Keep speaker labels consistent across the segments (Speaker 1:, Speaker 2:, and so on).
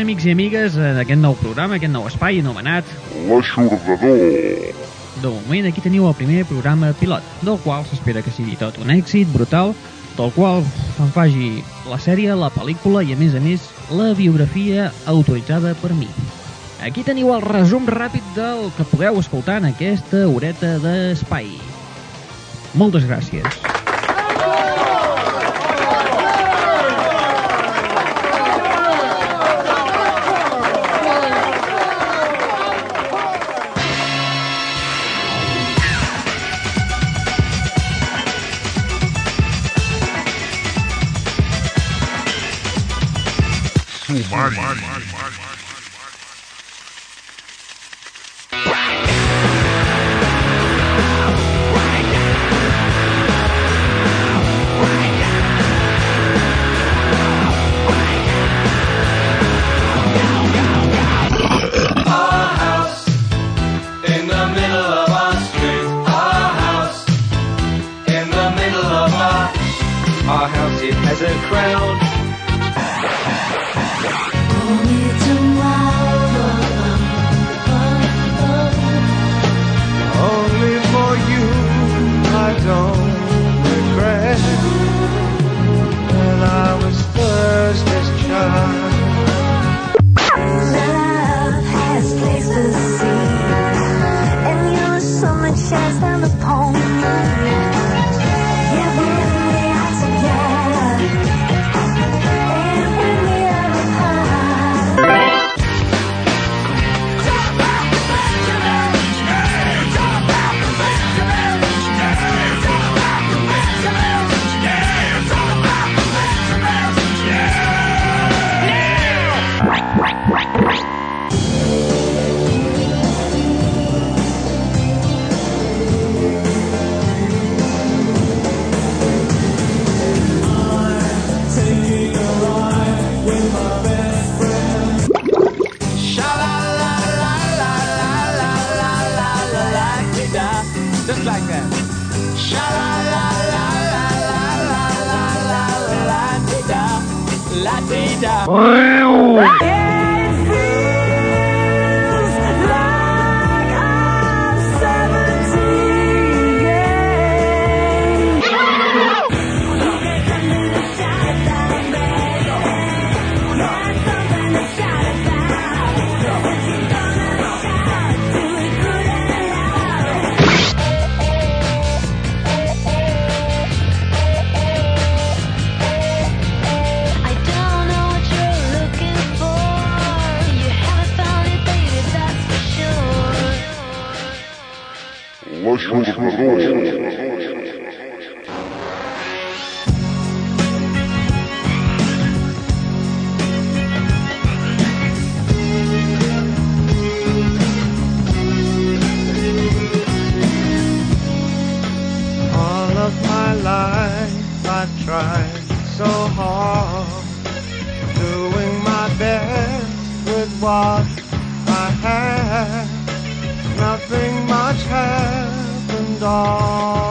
Speaker 1: amics i amigues, a aquest nou programa, aquest nou espai anomenat...
Speaker 2: L'aixordador.
Speaker 1: De moment, aquí teniu el primer programa pilot, del qual s'espera que sigui tot un èxit brutal, del qual se'n faci la sèrie, la pel·lícula i, a més a més, la biografia autoritzada per mi. Aquí teniu el resum ràpid del que podeu escoltar en aquesta horeta d'espai. Moltes gràcies.
Speaker 3: on the pony. Correu! All of
Speaker 4: my life
Speaker 2: I've
Speaker 5: tried so hard Doing my best with what I had Nothing much has all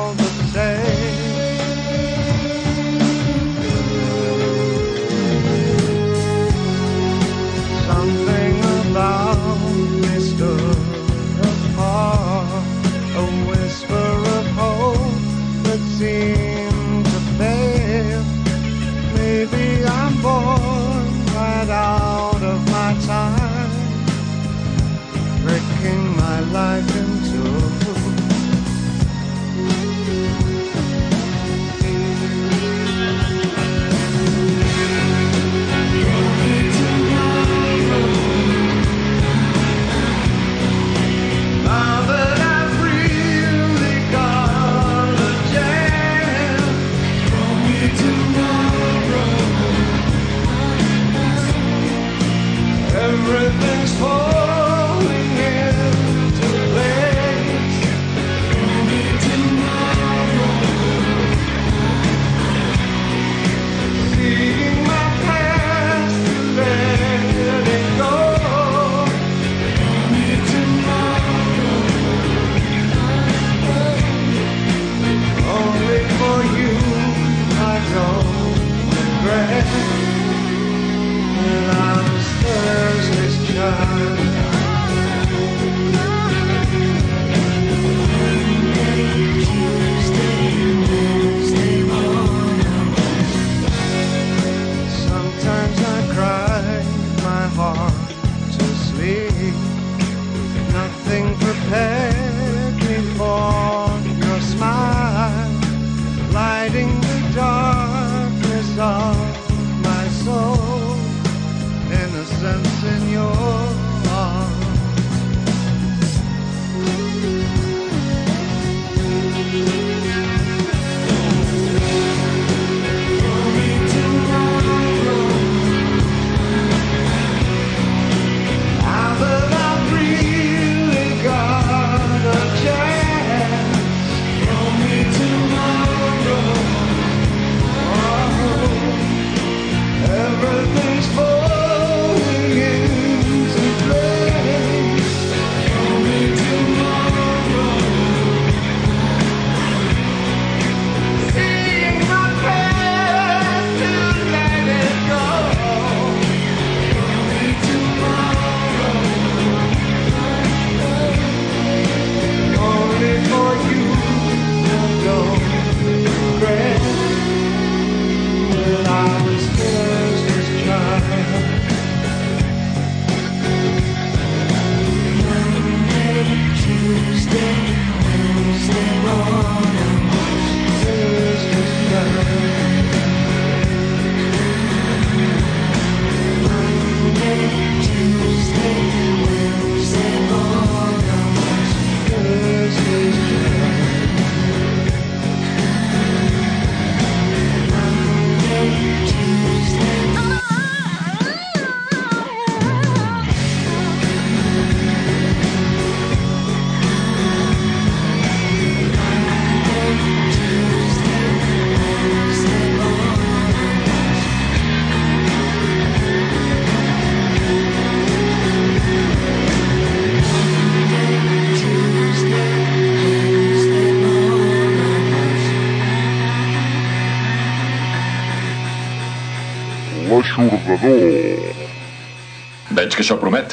Speaker 6: Veig que això promet.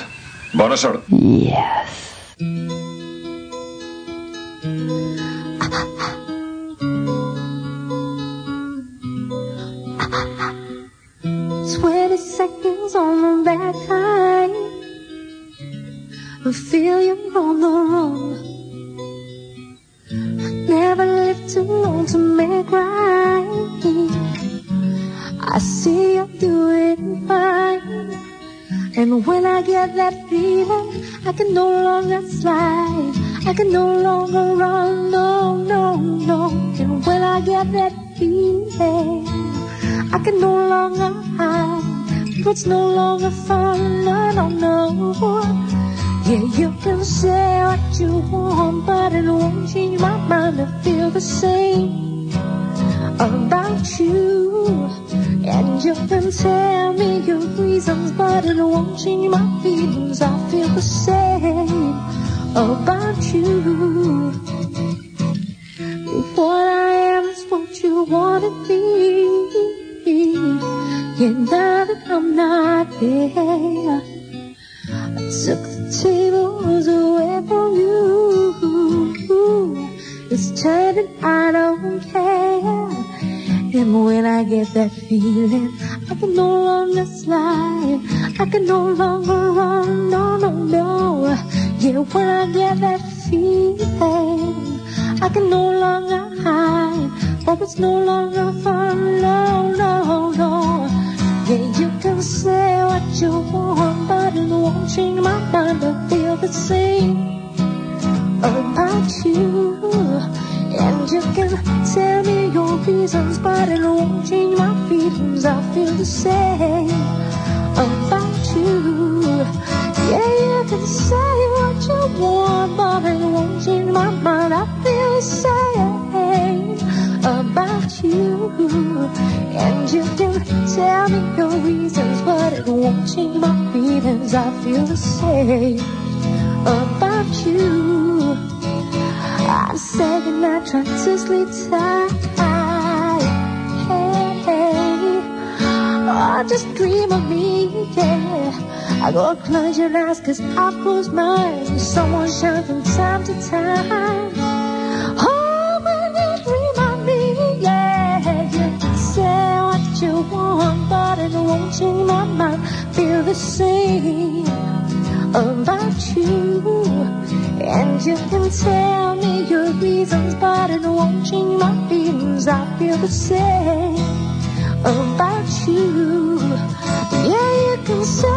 Speaker 6: Bona sort.
Speaker 4: Twenty seconds on the back line. I feel you're on the run. Never lived too long to make right. I see you do fine. And when I get that feeling, I can no longer slide. I can no longer run, no, no, no. And when I get that feeling, I can no longer hide. It's no longer fun, no, no, no. Yeah, you can say what you want, but it won't change my mind to feel the same about you. And you can tell me your reasons, but it won't change my feelings. I feel the same about you. If what I am is what you want to be, and now that I'm not there, I took the tables away from you. It's turning, I don't care. And when I get that feeling, I can no longer slide. I can no longer run, no, no, no. Yeah, when I get that feeling, I can no longer hide. Oh, it's no longer fun, no, no, no. Yeah, you can say what you want, but it won't change my mind. I feel the same about you. And you can tell me your reasons, but it won't change my feelings. I feel the same about you. Yeah, you can say what you want, but it won't change my mind. I feel the same about you. And you can tell me your reasons, but it won't change my feelings. I feel the same about you. I'm saying I try to sleep tight. Oh, just dream of me, yeah. I go close your eyes cause I close mine. Someone shine from time to time. Oh, when you dream of me, yeah. You can say what you want, but it won't change my mind. Feel the same about you. And you can tell me your reasons, but it won't change my feelings. I feel the same about you. Yeah, you can say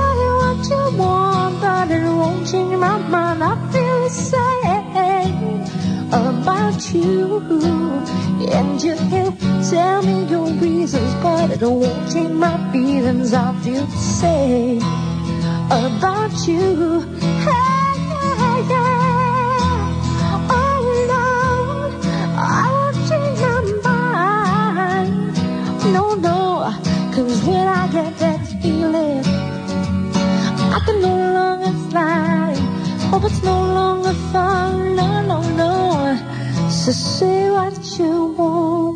Speaker 4: what you want, but it won't change my mind. I feel the same about you. And you can tell me your reasons, but it won't change my feelings. I feel the same about you. That feeling, I can no longer fly. Oh, it's no longer fun. No, no, no. So say what you want.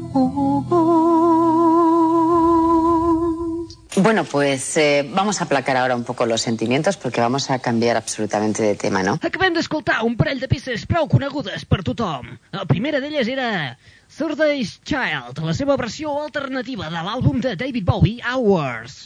Speaker 7: Bueno, pues eh, vamos a aplacar ahora un poco los sentimientos porque vamos a cambiar absolutamente de tema, ¿no?
Speaker 1: Acabem d'escoltar un parell de peces prou conegudes per tothom. La primera d'elles era Thursday's Child, la seva versió alternativa de l'àlbum de David Bowie, Hours.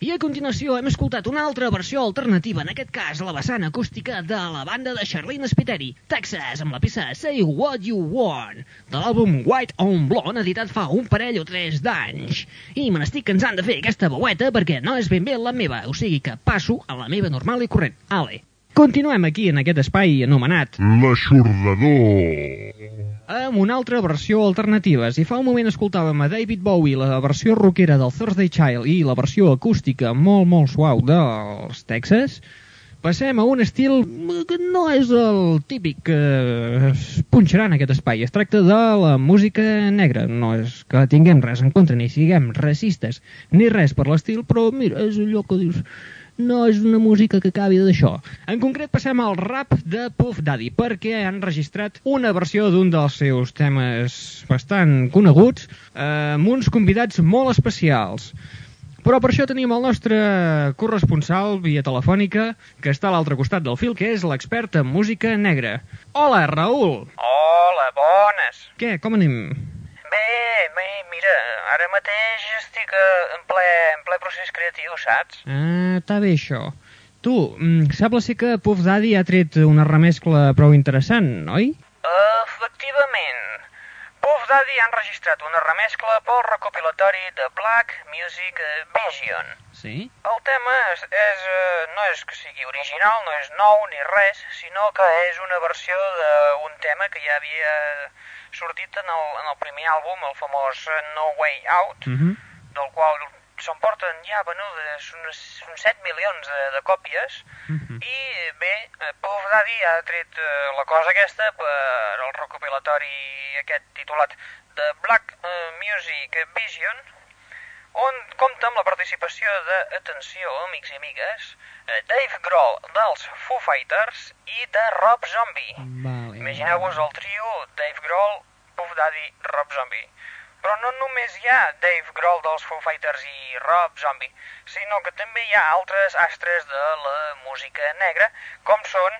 Speaker 1: I a continuació hem escoltat una altra versió alternativa, en aquest cas la vessant acústica de la banda de Charlene Spiteri, Texas, amb la peça Say What You Want, de l'àlbum White on Blonde, editat fa un parell o tres d'anys. I me n'estic cansant de fer aquesta veueta perquè no és ben bé la meva, o sigui que passo a la meva normal i corrent. Ale. Continuem aquí en aquest espai anomenat
Speaker 2: L'aixordador.
Speaker 1: amb una altra versió alternativa. Si fa un moment escoltàvem a David Bowie la versió rockera del Thursday Child i la versió acústica molt, molt suau dels Texas, passem a un estil que no és el típic que es punxarà en aquest espai. Es tracta de la música negra. No és que tinguem res en contra, ni siguem racistes, ni res per l'estil, però mira, és allò que dius no és una música que acabi d'això. En concret passem al rap de Puff Daddy, perquè han registrat una versió d'un dels seus temes bastant coneguts, eh, amb uns convidats molt especials. Però per això tenim el nostre corresponsal via telefònica, que està a l'altre costat del fil, que és l'expert en música negra. Hola, Raül!
Speaker 8: Hola, bones.
Speaker 1: Què, com anem?
Speaker 8: Bé, bé, mira, ara mateix estic eh, en ple, en ple procés creatiu, saps?
Speaker 1: Ah, està bé això. Tu, mm, sembla ser que Puff Daddy ha tret una remescla prou interessant, oi?
Speaker 8: Efectivament. Puff Daddy han registrat una remescla pel recopilatori de Black Music Vision.
Speaker 1: Sí?
Speaker 8: El tema és, és, eh, no és que sigui original, no és nou ni res, sinó que és una versió d'un tema que ja havia sortit en el, en el primer àlbum, el famós No Way Out,
Speaker 1: Uh -huh.
Speaker 8: del qual s'emporten ja venudes uns, uns 7 milions de, de còpies,
Speaker 1: Mhm.
Speaker 8: i bé, eh, Puff Daddy ha tret eh, la cosa aquesta per el recopilatori aquest titulat The Black eh, Music Vision, on compta amb la participació de, atenció, amics i amigues, eh, Dave Grohl dels Foo Fighters i de Rob Zombie.
Speaker 1: Vale.
Speaker 8: Imagineu-vos el trio Dave Grohl, Puff Daddy, Rob Zombie. Però no només hi ha Dave Grohl dels Foo Fighters i Rob Zombie, sinó que també hi ha altres astres de la música negra, com són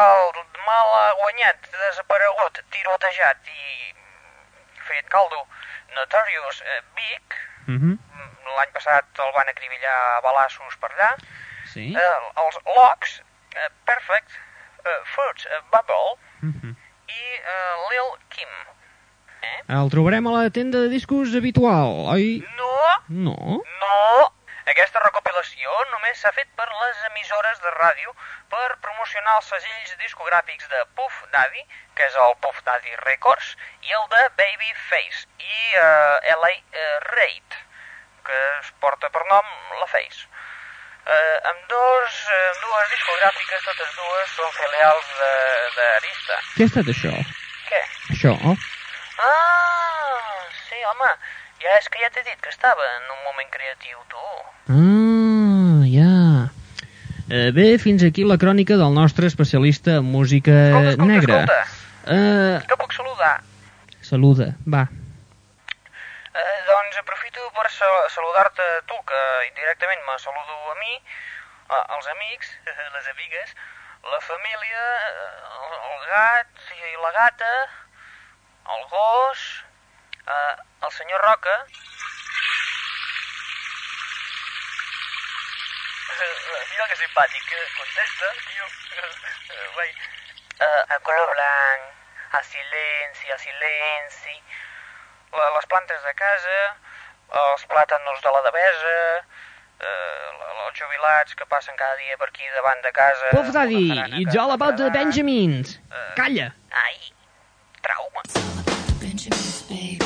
Speaker 8: el mal guanyat, desaparegut, tirotejat i fet caldo Notorious eh, Big,
Speaker 1: Mhm.
Speaker 8: L'any passat el van acribillar a balassos per allà,
Speaker 1: Sí.
Speaker 8: eh, els Locks, eh, Perfect, eh, Fruits eh, Bubble
Speaker 1: Mhm.
Speaker 8: i eh, Lil Kim. Eh?
Speaker 1: El trobarem a la tenda de discos habitual, oi?
Speaker 8: No,
Speaker 1: No?
Speaker 8: no! Aquesta recopilació només s'ha fet per les emissores de ràdio per promocionar els segells discogràfics de Puff Daddy, que és el Puff Daddy Records, i el de Babyface, i eh, LA eh, Raid, que es porta per nom La Face. Eh, amb dos, eh, amb dues discogràfiques, totes dues són filials d'Arista.
Speaker 1: Què ha estat això?
Speaker 8: Què?
Speaker 1: Això?
Speaker 8: Ah, sí, home, ja és que ja t'he dit que estava en un moment creatiu, tu.
Speaker 1: Ah, ja. Eh, bé, fins aquí la crònica del nostre especialista en música
Speaker 8: Escolta, escolta,
Speaker 1: negra.
Speaker 8: escolta.
Speaker 1: Eh,
Speaker 8: Que puc saludar?
Speaker 1: saluda, va.
Speaker 8: Eh, doncs aprofito per sa- saludar-te tu, que indirectament me saludo a mi, als amics, les amigues, la família, eh, el, gat i la gata, el gos, eh, el senyor Roca... Eh, Mira que simpàtic, que contesta, tio. Eh, Vai. Eh, el color blanc, el silenci, el silenci, la- les plantes de casa, els plàtanos de la devesa, eh, els jubilats que passen cada dia per aquí davant de casa...
Speaker 1: Puff Daddy, it's all about the. Benjamins. Calla.
Speaker 8: Ai, trauma.
Speaker 9: What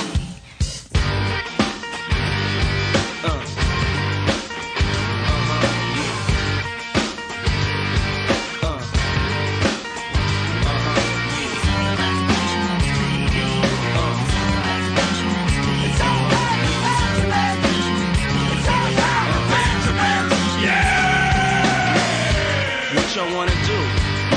Speaker 9: y'all wanna do?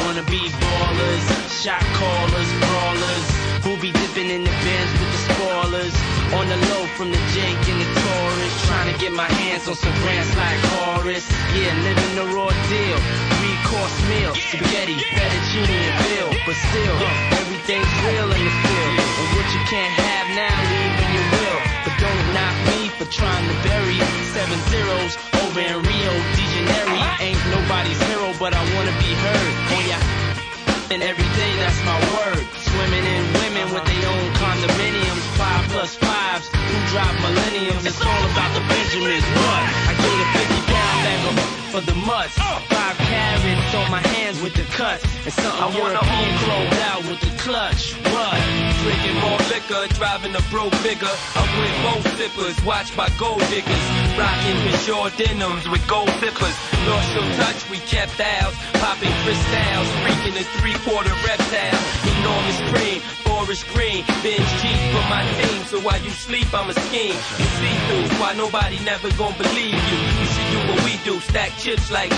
Speaker 9: Wanna be ballers, shot callers, brawlers, who be dipping in the bins with the spoilers. On the low from the Jake and the Taurus, trying to get my hands on some grants like Horace. Yeah, living the raw deal. Three course meal, spaghetti, fettuccine, and bill. But still, everything's real in the field. And what you can't have now, leave when you will. But don't knock me for trying to bury seven zeros over in Rio de Janeiro. Ain't nobody's hero, but I wanna be heard. Oh, On ya and every day, that's my word. Swimming in women with their own condominiums, five plus fives, who drive millenniums. It's all about the Benjamins. What? I get a 50 pound bag for the mutts. Oh. On my hands with the cuts. And something European closed out with the clutch. What?
Speaker 10: Drinking more liquor, driving a bro bigger. I'm with both sippers, watched by gold diggers. Rocking Peugeot denims with gold zippers. Lost your touch, we kept ours. Popping crystals, freaking a three quarter reptile. Enormous cream, forest green. Binge cheap for my team, so while you sleep, I'm a scheme. You see through, why nobody never gonna believe you. You should do what we do, stack chips like.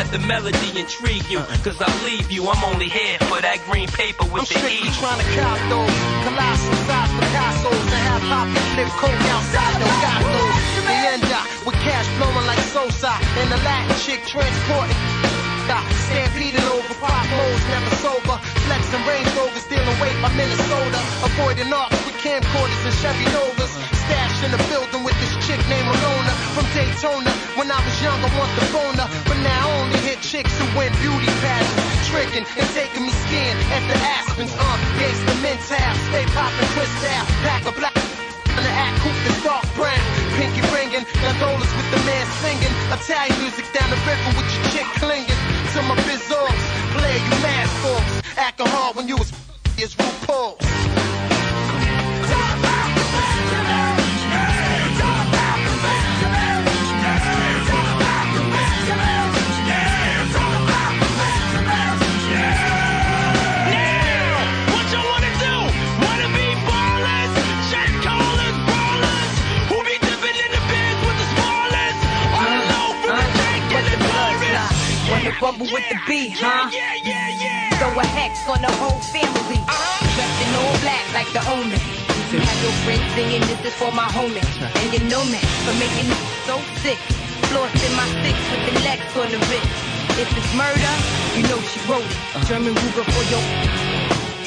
Speaker 10: Let the melody intrigue you, cause I leave you. I'm only here for that green paper with
Speaker 11: I'm
Speaker 10: the E.
Speaker 11: trying to cop those colossal size Picasso's and have poppy flip coke outside no gatos. They end up with cash flowing like Sosa and the Latin chick transporting. Stampeding over pop modes, never sober. Flexing Range Rovers, stealing weight by Minnesota. Avoiding arcs with camcorders and Chevy Novas. Stashed in the building with this chick named Alona from Daytona. When I was young, I want the boner, but now I only hit chicks who win beauty pageants, tricking and taking me skiing at the Aspens. Uh, gangsta mental, stay popping, twist out, pack a black. And the act coupe is dark brown, pinky ringing, gondolas with the man singing, Italian music down the river with your chick clinging to my bizzles. Play you mad folks, acting hard when you was is RuPaul's.
Speaker 12: Trouble with the B, huh? Yeah, yeah, yeah. Throw a hex on the whole family. Uh-huh. Dressed in all black like the omen. You have your friends singing, this is for my homie. And you know me for making it so sick. Floss in my six with the Lex on the wrist. If it's murder, you know she wrote it. Uh-huh. German Ruger for your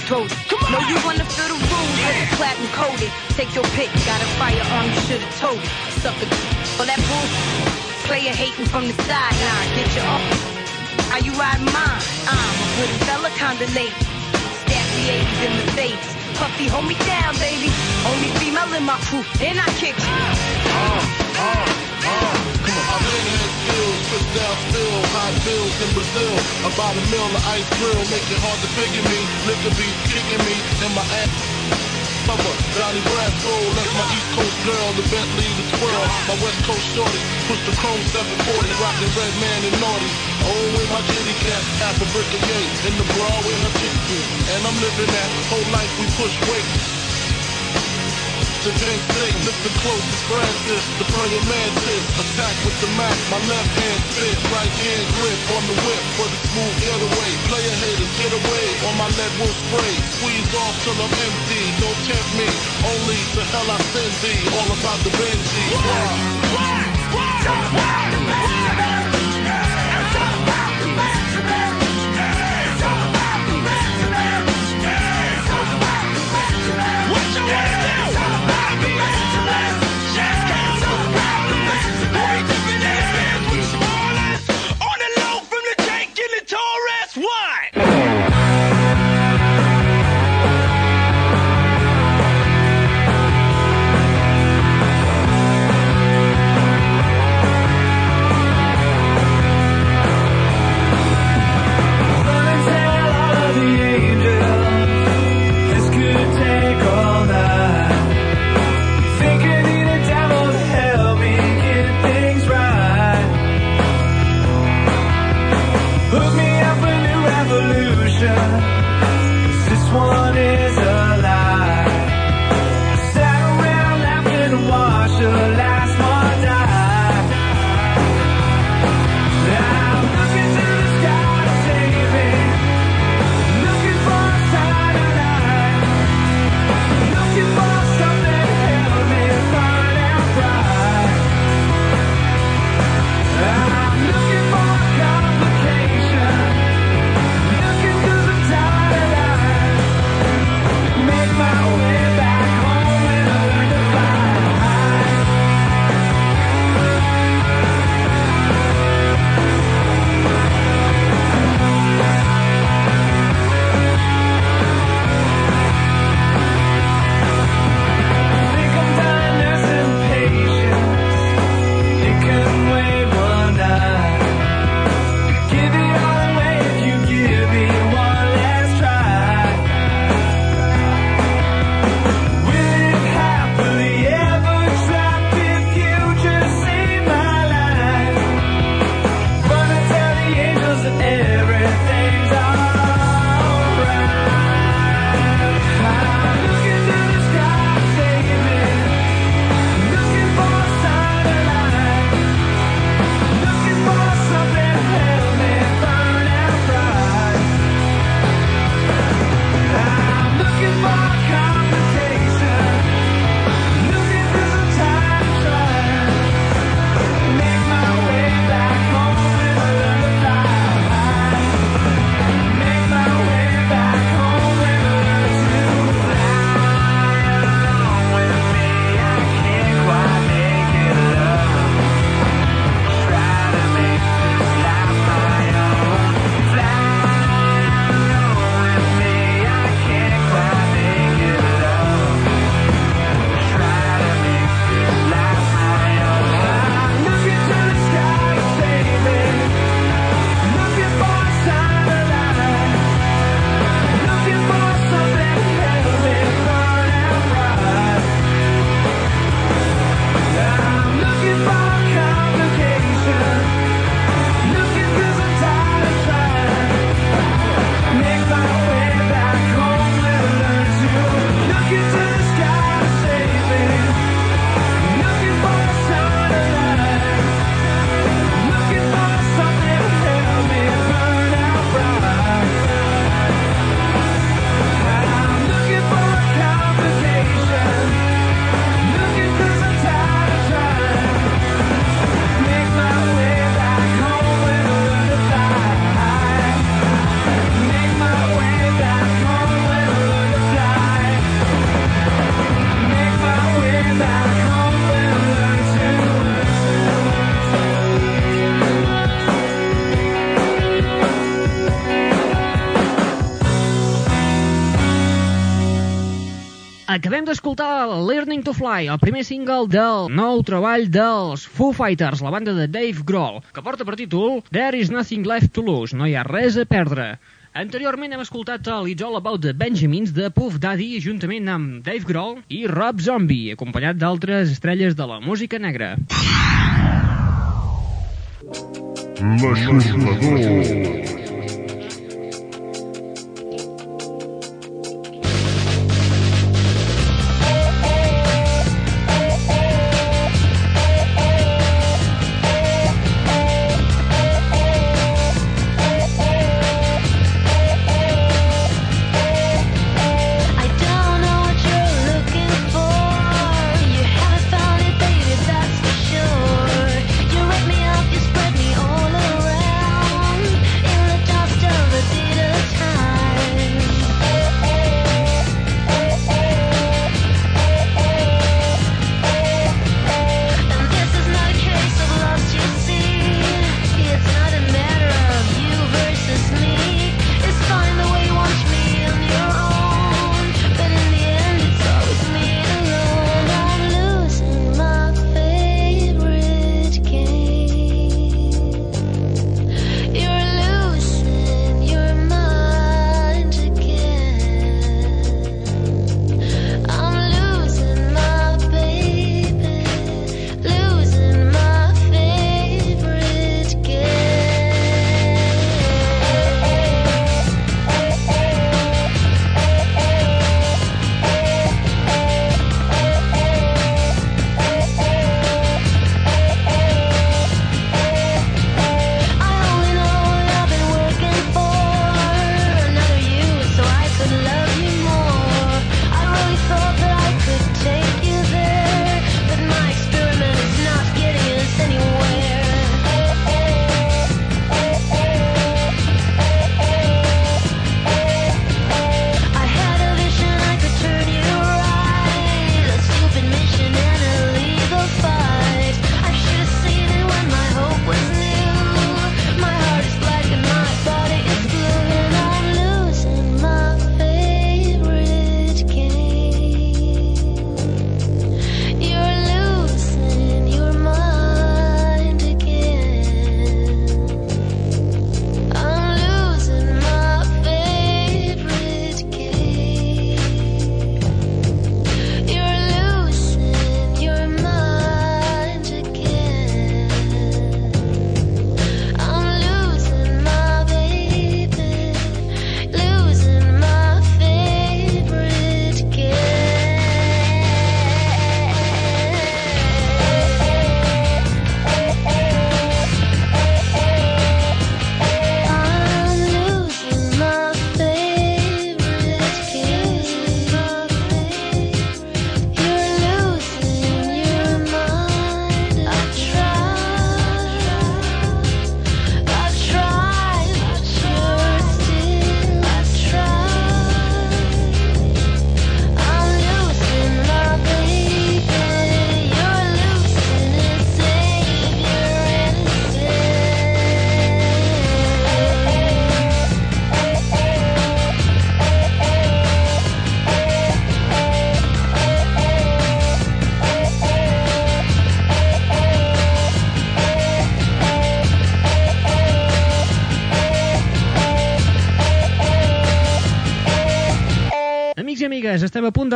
Speaker 12: throat. No, you wanna feel the rules, yeah. platinum coated. Take your pick, got a firearm, you should've told it. Sucker, for that bull. Player hating from the sideline, get your off. How you riding mine? I'm a pretty fella, kinda. Stack the 80s in the face. Puffy, hold me down, baby. Only female in my crew, and I kick you.
Speaker 13: I've been here still, spit down still, high bills in Brazil. About a mill of ice grill, make it hard to figure me. Liquor be kicking me in my ass. Summer, Johnny Brasco, that's my East Coast girl, the Bentley, the twirl. My West Coast shorty, push the chrome 740, rockin' red man and naughty. Oh, with my kitty cat, half a brick of yay, in the bra with her chick And I'm living that whole life we push weight to drink lift the closest Francis, the praying mantis, attack with the Mac, my left hand spit, right hand grip on the whip for the smooth getaway. Player haters, get away, on my lead will spray, squeeze off till I'm empty, don't tempt me, only to hell I send thee, all about the Benji.
Speaker 5: What?
Speaker 1: D'escoltar Learning to Fly, el primer single del nou treball dels Foo Fighters, la banda de Dave Grohl, que porta per títol There is nothing left to lose, no hi ha res a perdre. Anteriorment hem escoltat el It's All About the Benjamins de Puff Daddy juntament amb Dave Grohl i Rob Zombie, acompanyat d'altres estrelles de la música negra.
Speaker 2: L'aixordador.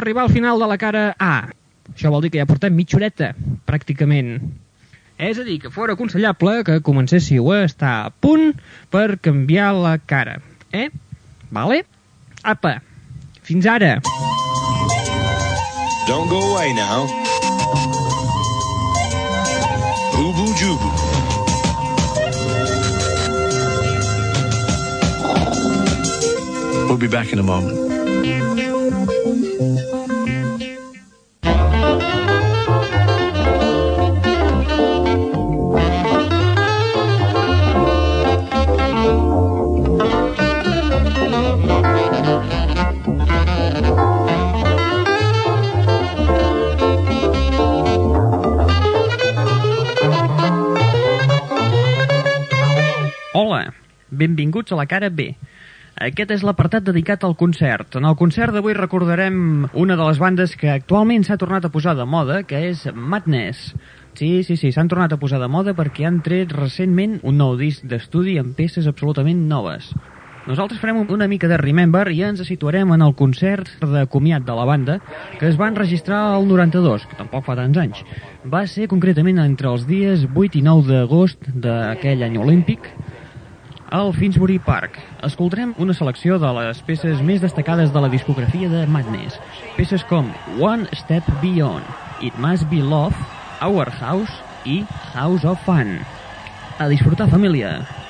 Speaker 1: Estem a punt d'arribar al final de la cara A. Això vol dir que ja portem mitja horeta, pràcticament. És a dir, que fora aconsellable que comencéssiu a estar a punt per canviar la cara. Eh? Vale? Apa, fins ara.
Speaker 14: Don't go away now. Ubu Jubu.
Speaker 15: We'll be back in a moment.
Speaker 1: Benvinguts a la cara B. Aquest és l'apartat dedicat al concert. En el concert d'avui recordarem una de les bandes que actualment s'ha tornat a posar de moda, que és Madness. Sí, sí, sí, s'han tornat a posar de moda perquè han tret recentment un nou disc d'estudi amb peces absolutament noves. Nosaltres farem una mica de Remember i ens situarem en el concert de comiat de la banda que es va enregistrar el 92, que tampoc fa tants anys. Va ser concretament entre els dies 8 i 9 d'agost d'aquell any olímpic al Finsbury Park. Escoltarem una selecció de les peces més destacades de la discografia de Madness. Peces com One Step Beyond, It Must Be Love, Our House i House of Fun. A disfrutar, família!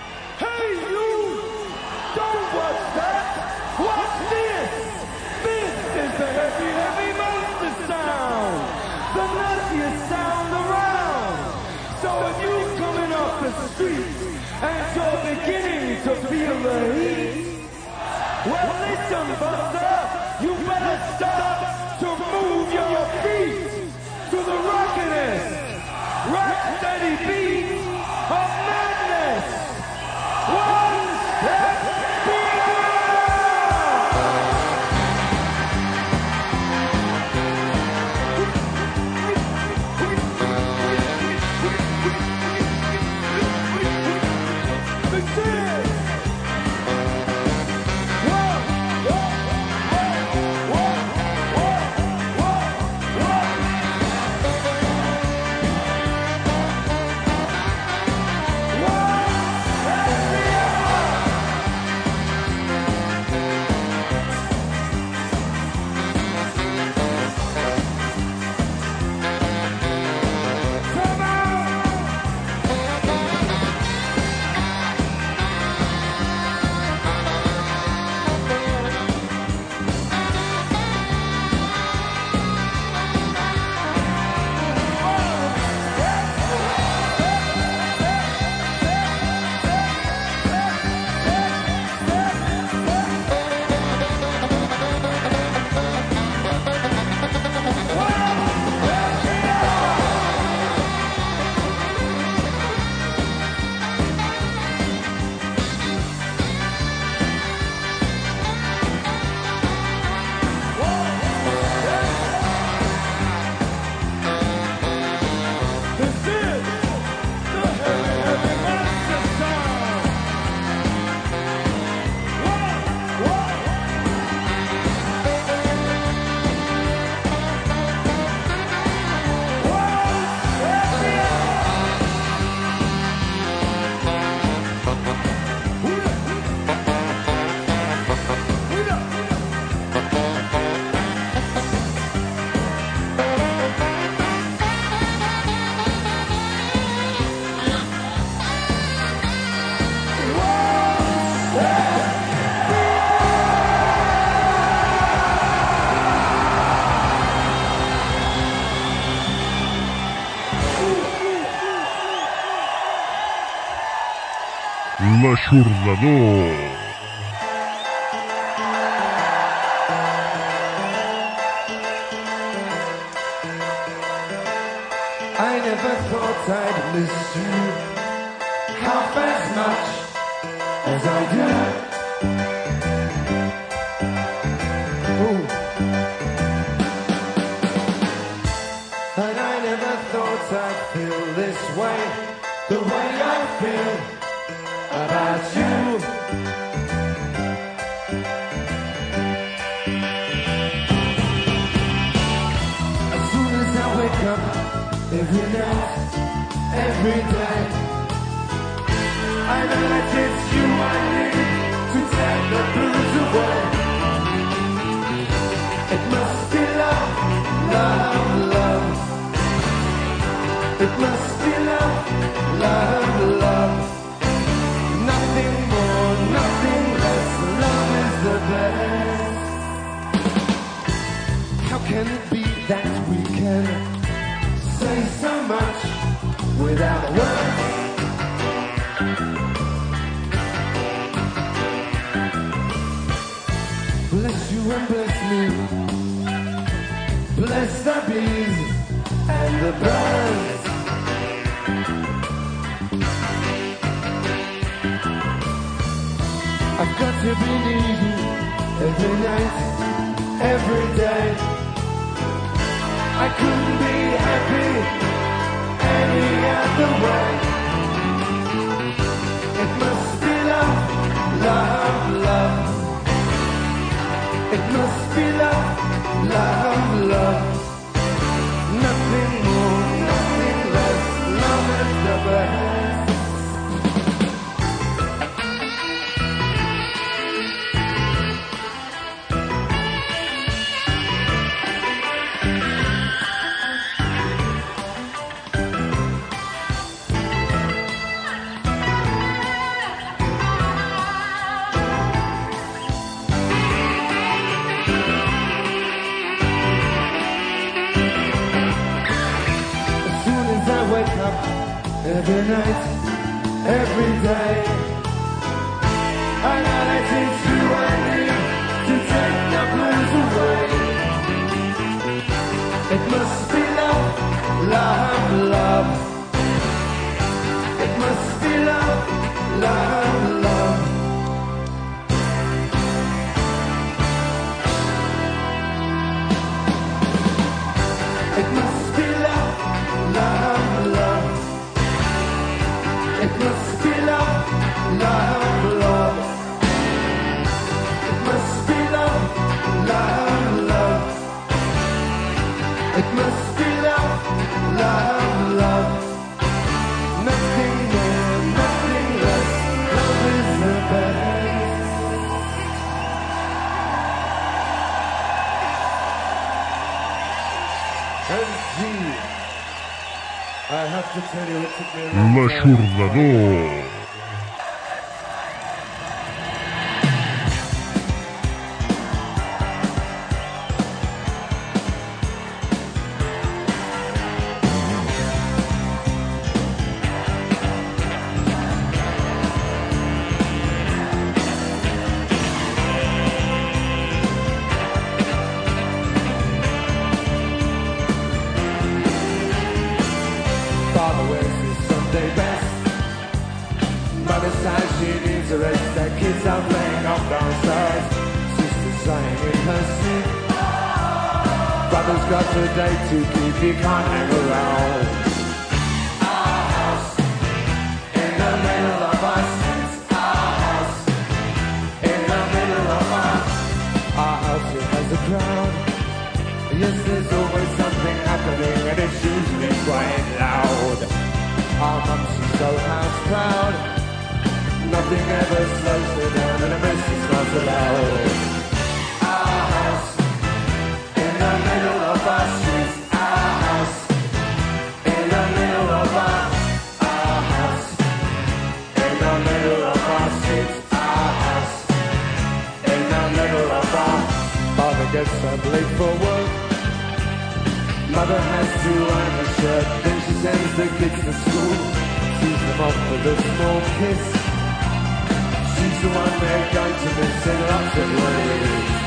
Speaker 5: Ajornador. Up, every night, every day. I know that it's you I need to take the blues away. It must be love, love, love. It must be love, love, love. Nothing more, nothing less. Love is the best. How can it be that we can so much without a word. Bless you and bless me. Bless the bees and the birds. I've got to believe you every night, every day. I couldn't be happy it must be love, love, love. It must be love, love, love. Nothing more, nothing less. Love is the. Tonight. through iron shirt. Then she sends the kids to school. Sees them off with a small kiss. She's the one they're going to miss, and that's what it is.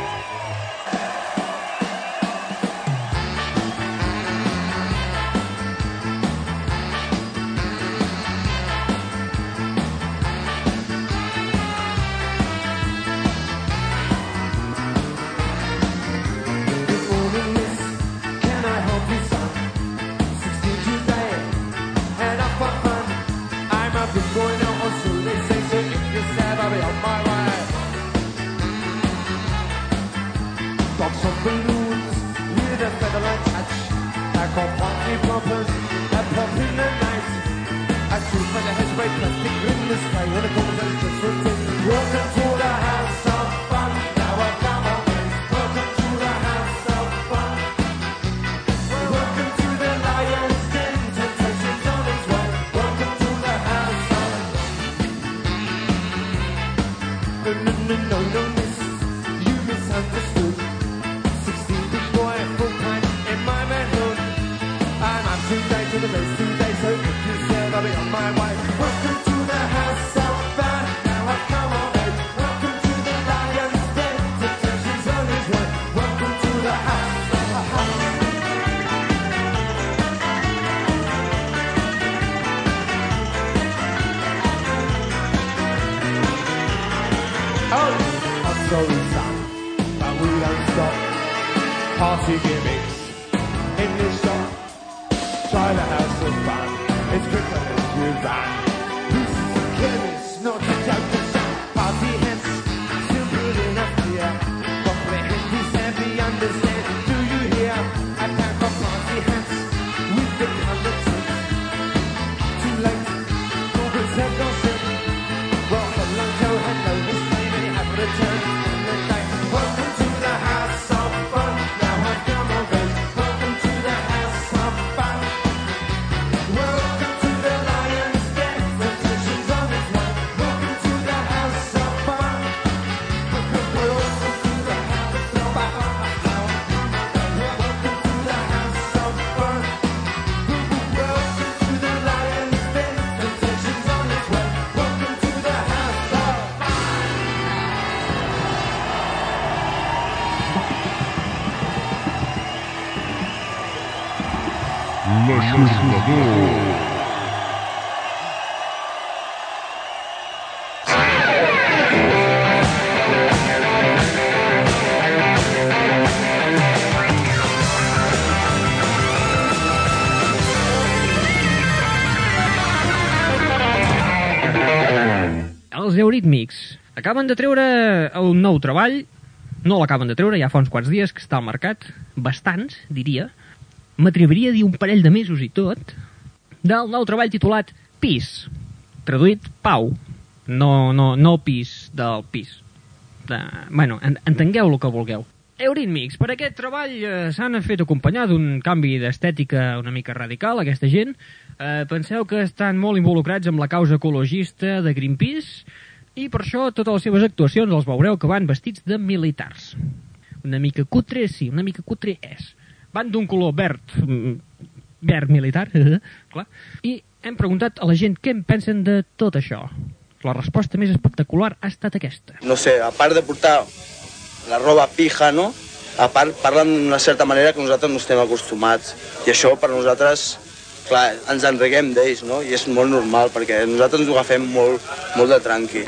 Speaker 5: run. This is
Speaker 1: Els Euríthmics acaben de treure un nou treball, no l'acaben de treure, ja fa uns quants dies que està al mercat, bastants, diria, m'atreviria a dir un parell de mesos i tot, del nou treball titulat Pis, traduït Pau, no, no, no pis del pis. De, bueno, en, entengueu el que vulgueu. Euríthmics, per aquest treball eh, s'han fet acompanyar d'un canvi d'estètica una mica radical, aquesta gent. Eh, penseu que estan molt involucrats amb la causa ecologista de Greenpeace i per això totes les seves actuacions els veureu que van vestits de militars. Una mica cutre, sí, una mica cutre és. Van d'un color verd, mm, verd militar, clar, i hem preguntat a la gent què en pensen de tot això. La resposta més espectacular ha estat aquesta.
Speaker 15: no sé, a part de portar la roba pija, no? A part, parlen d'una certa manera que nosaltres no estem acostumats. I això per nosaltres, clar, ens enreguem d'ells, no? I és molt normal, perquè nosaltres ens ho agafem molt, molt de tranqui.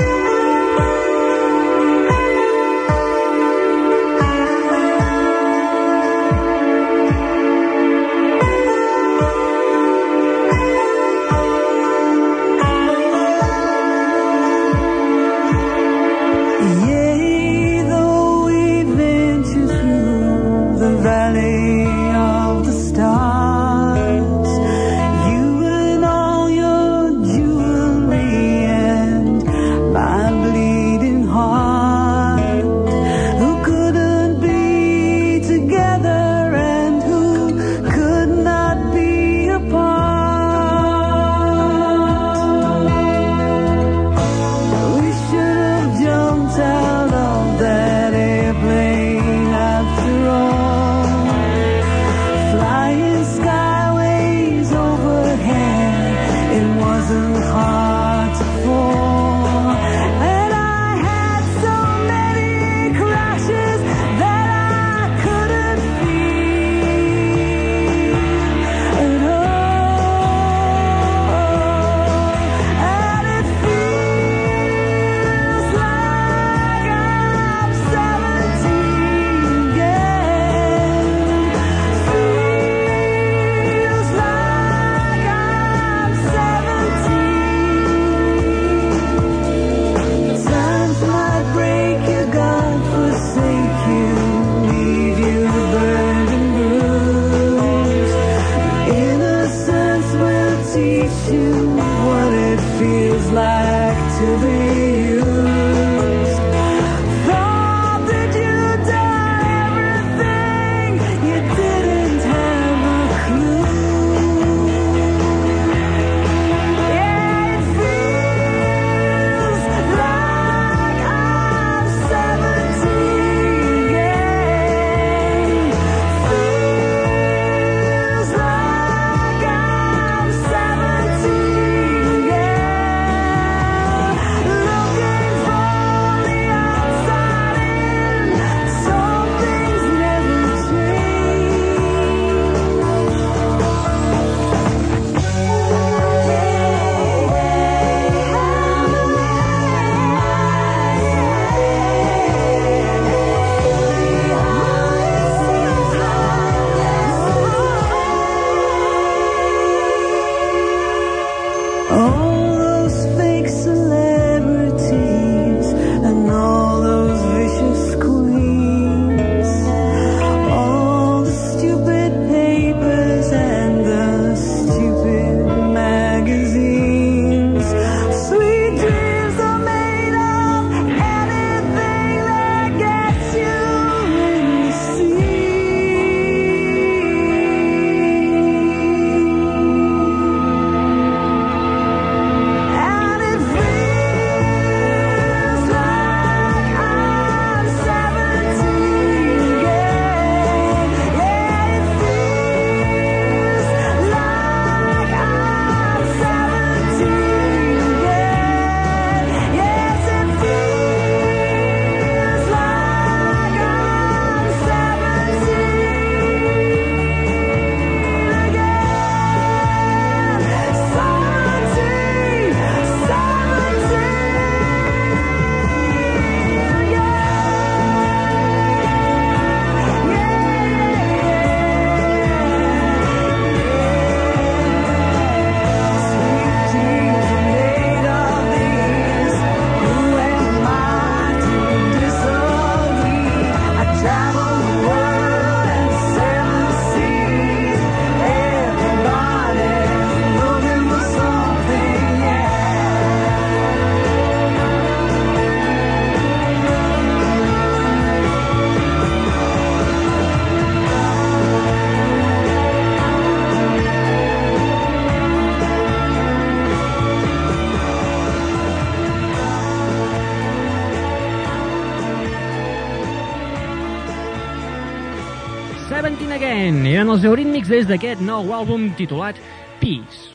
Speaker 1: els Eurítmics des d'aquest nou àlbum titulat Peace.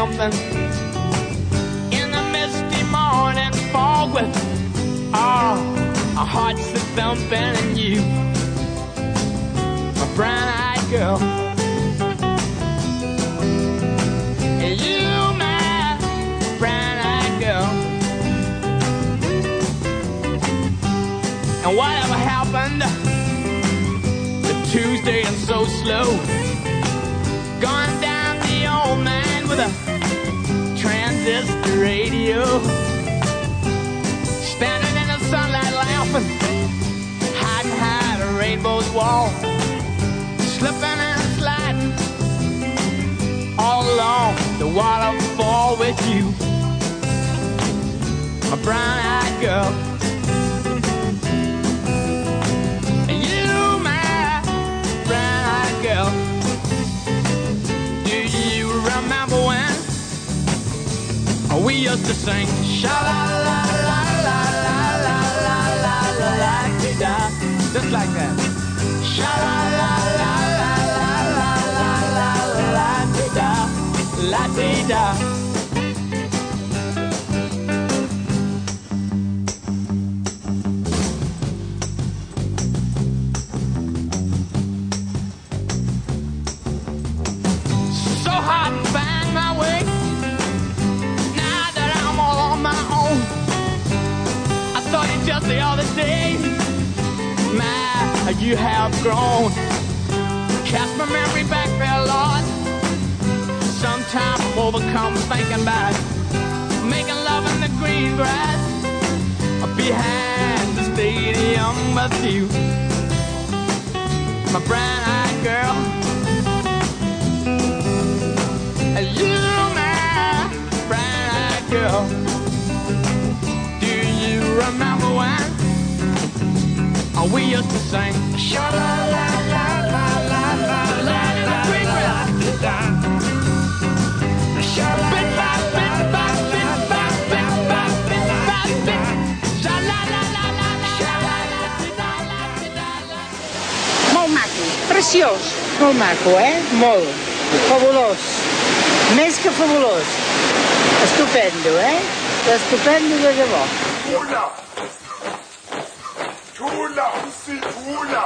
Speaker 16: something in the misty morning fog with ah, oh, our hearts are thumping and you, my brown-eyed girl. And you, my brown-eyed girl. And whatever happened to Tuesday and so slow, gone radio. Standing in the sunlight laughing, hiding behind a rainbow's wall. Slipping and sliding all along the waterfall with you. A brown-eyed girl. We used to sing sha la la la la la la la la la la di da, just like that. Sha la la la la la la la la la di da, la di da. out the other day. My, you have grown. Cast my memory back there a lot. Sometimes I'm overcome thinking about making love in the green grass behind the stadium with you. My brown eyed girl. And you, my brown eyed girl. remember when we used to sing sha la la la la la la la la la la sha sha la la la la la la la
Speaker 17: preciós molt maco, eh? Molt. Fabulós. Més que fabulós. Estupendo, eh? Estupendo de debò.
Speaker 3: Tula, Tula, umsi Tula,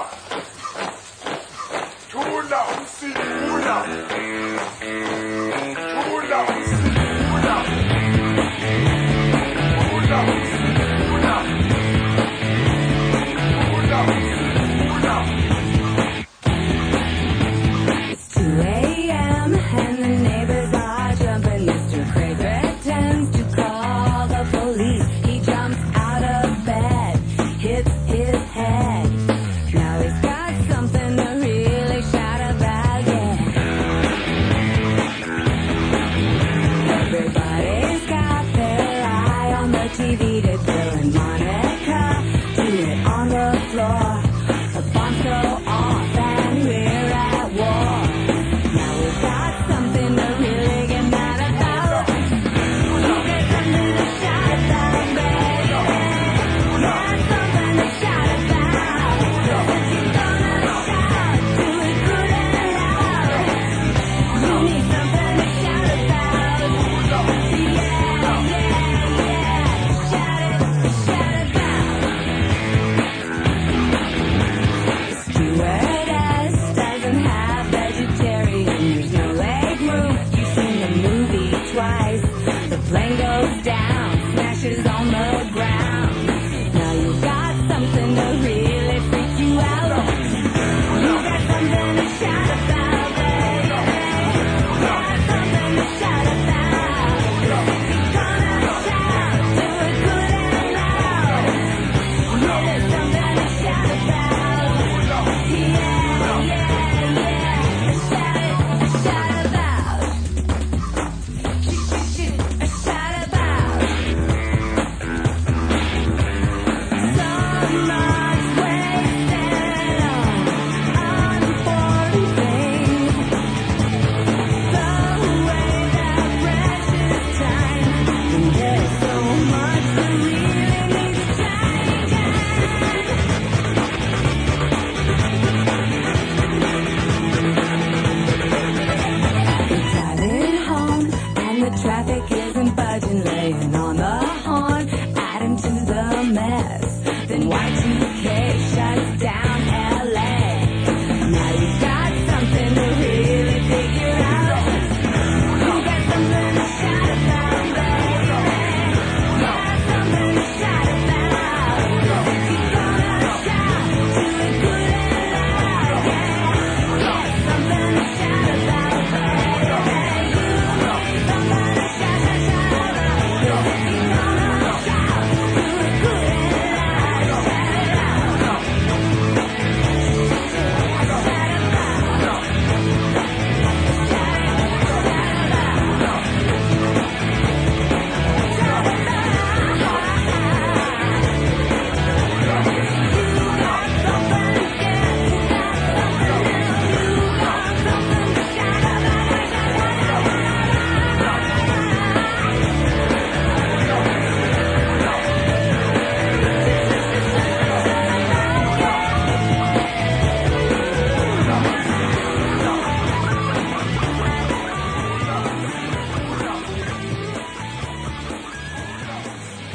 Speaker 3: Tula, umsi Tula.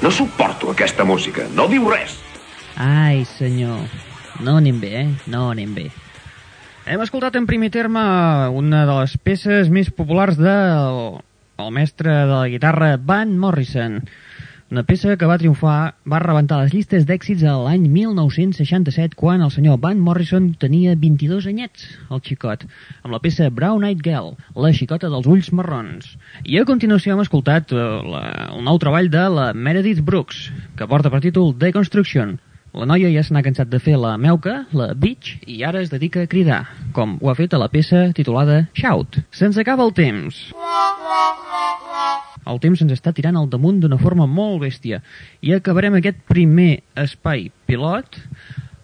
Speaker 18: No
Speaker 19: suporto aquesta música. No diu res.
Speaker 1: Ai, senyor. No anem bé, eh? No anem bé. Hem escoltat en primer terme una de les peces més populars del el mestre de la guitarra Van Morrison. Una peça que va triomfar, va rebentar les llistes d'èxits a l'any 1967, quan el senyor Van Morrison tenia 22 anyets, el xicot, amb la peça Brown Eyed Girl, la xicota dels ulls marrons. I a continuació hem escoltat eh, la, el nou treball de la Meredith Brooks, que porta per títol Deconstruction. La noia ja se n'ha cansat de fer la meuca, la bitch, i ara es dedica a cridar, com ho ha fet a la peça titulada Shout. Se'ns acaba el temps. El temps ens està tirant al damunt d'una forma molt bèstia i acabarem aquest primer espai pilot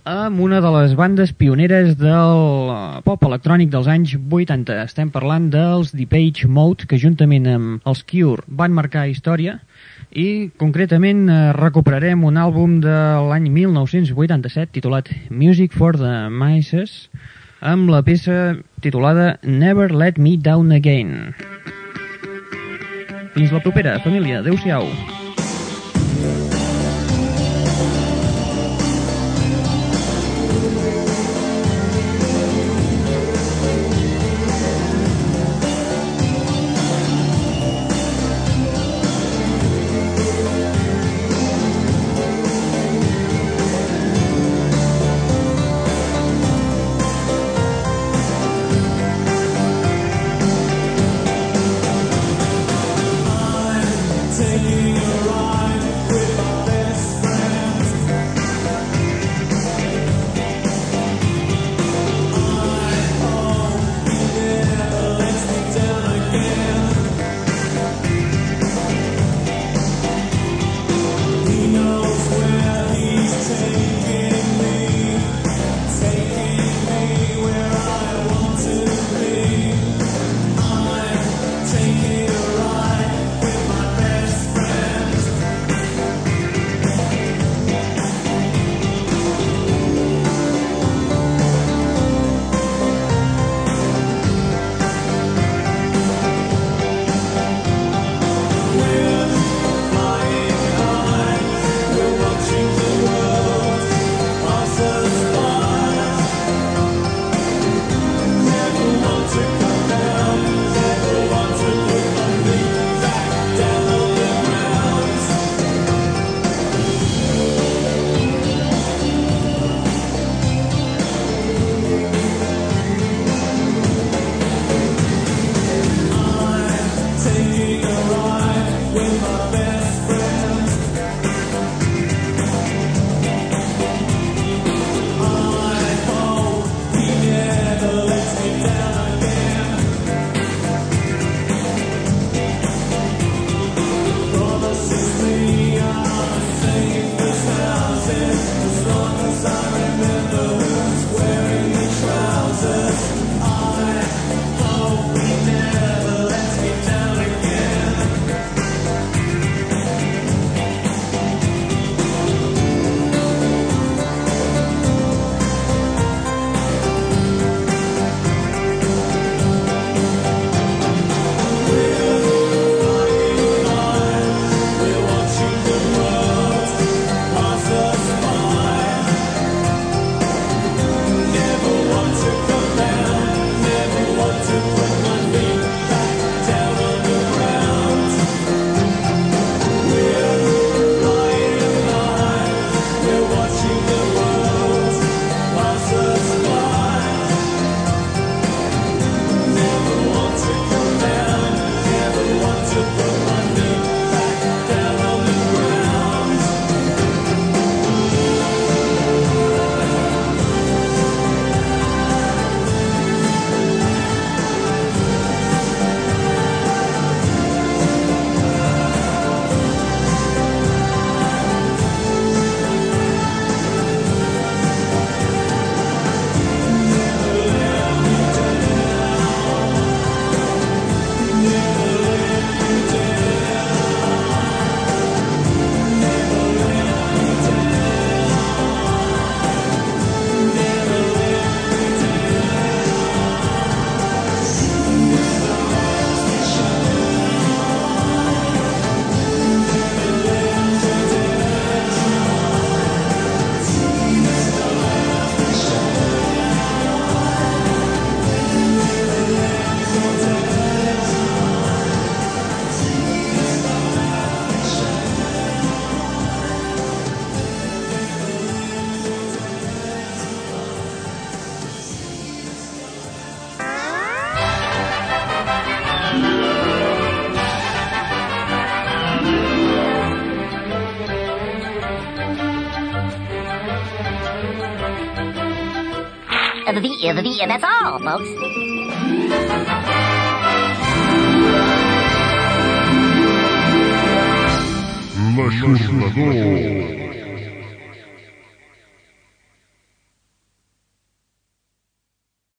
Speaker 1: amb una de les bandes pioneres del pop electrònic dels anys 80. Estem parlant dels Depeche Mode, que juntament amb els Cure van marcar història i concretament eh, recuperarem un àlbum de l'any 1987 titulat Music for the Mices amb la peça titulada Never Let Me Down Again. Fins la propera, família. Adéu-siau.
Speaker 20: The, the, the, that's all, folks.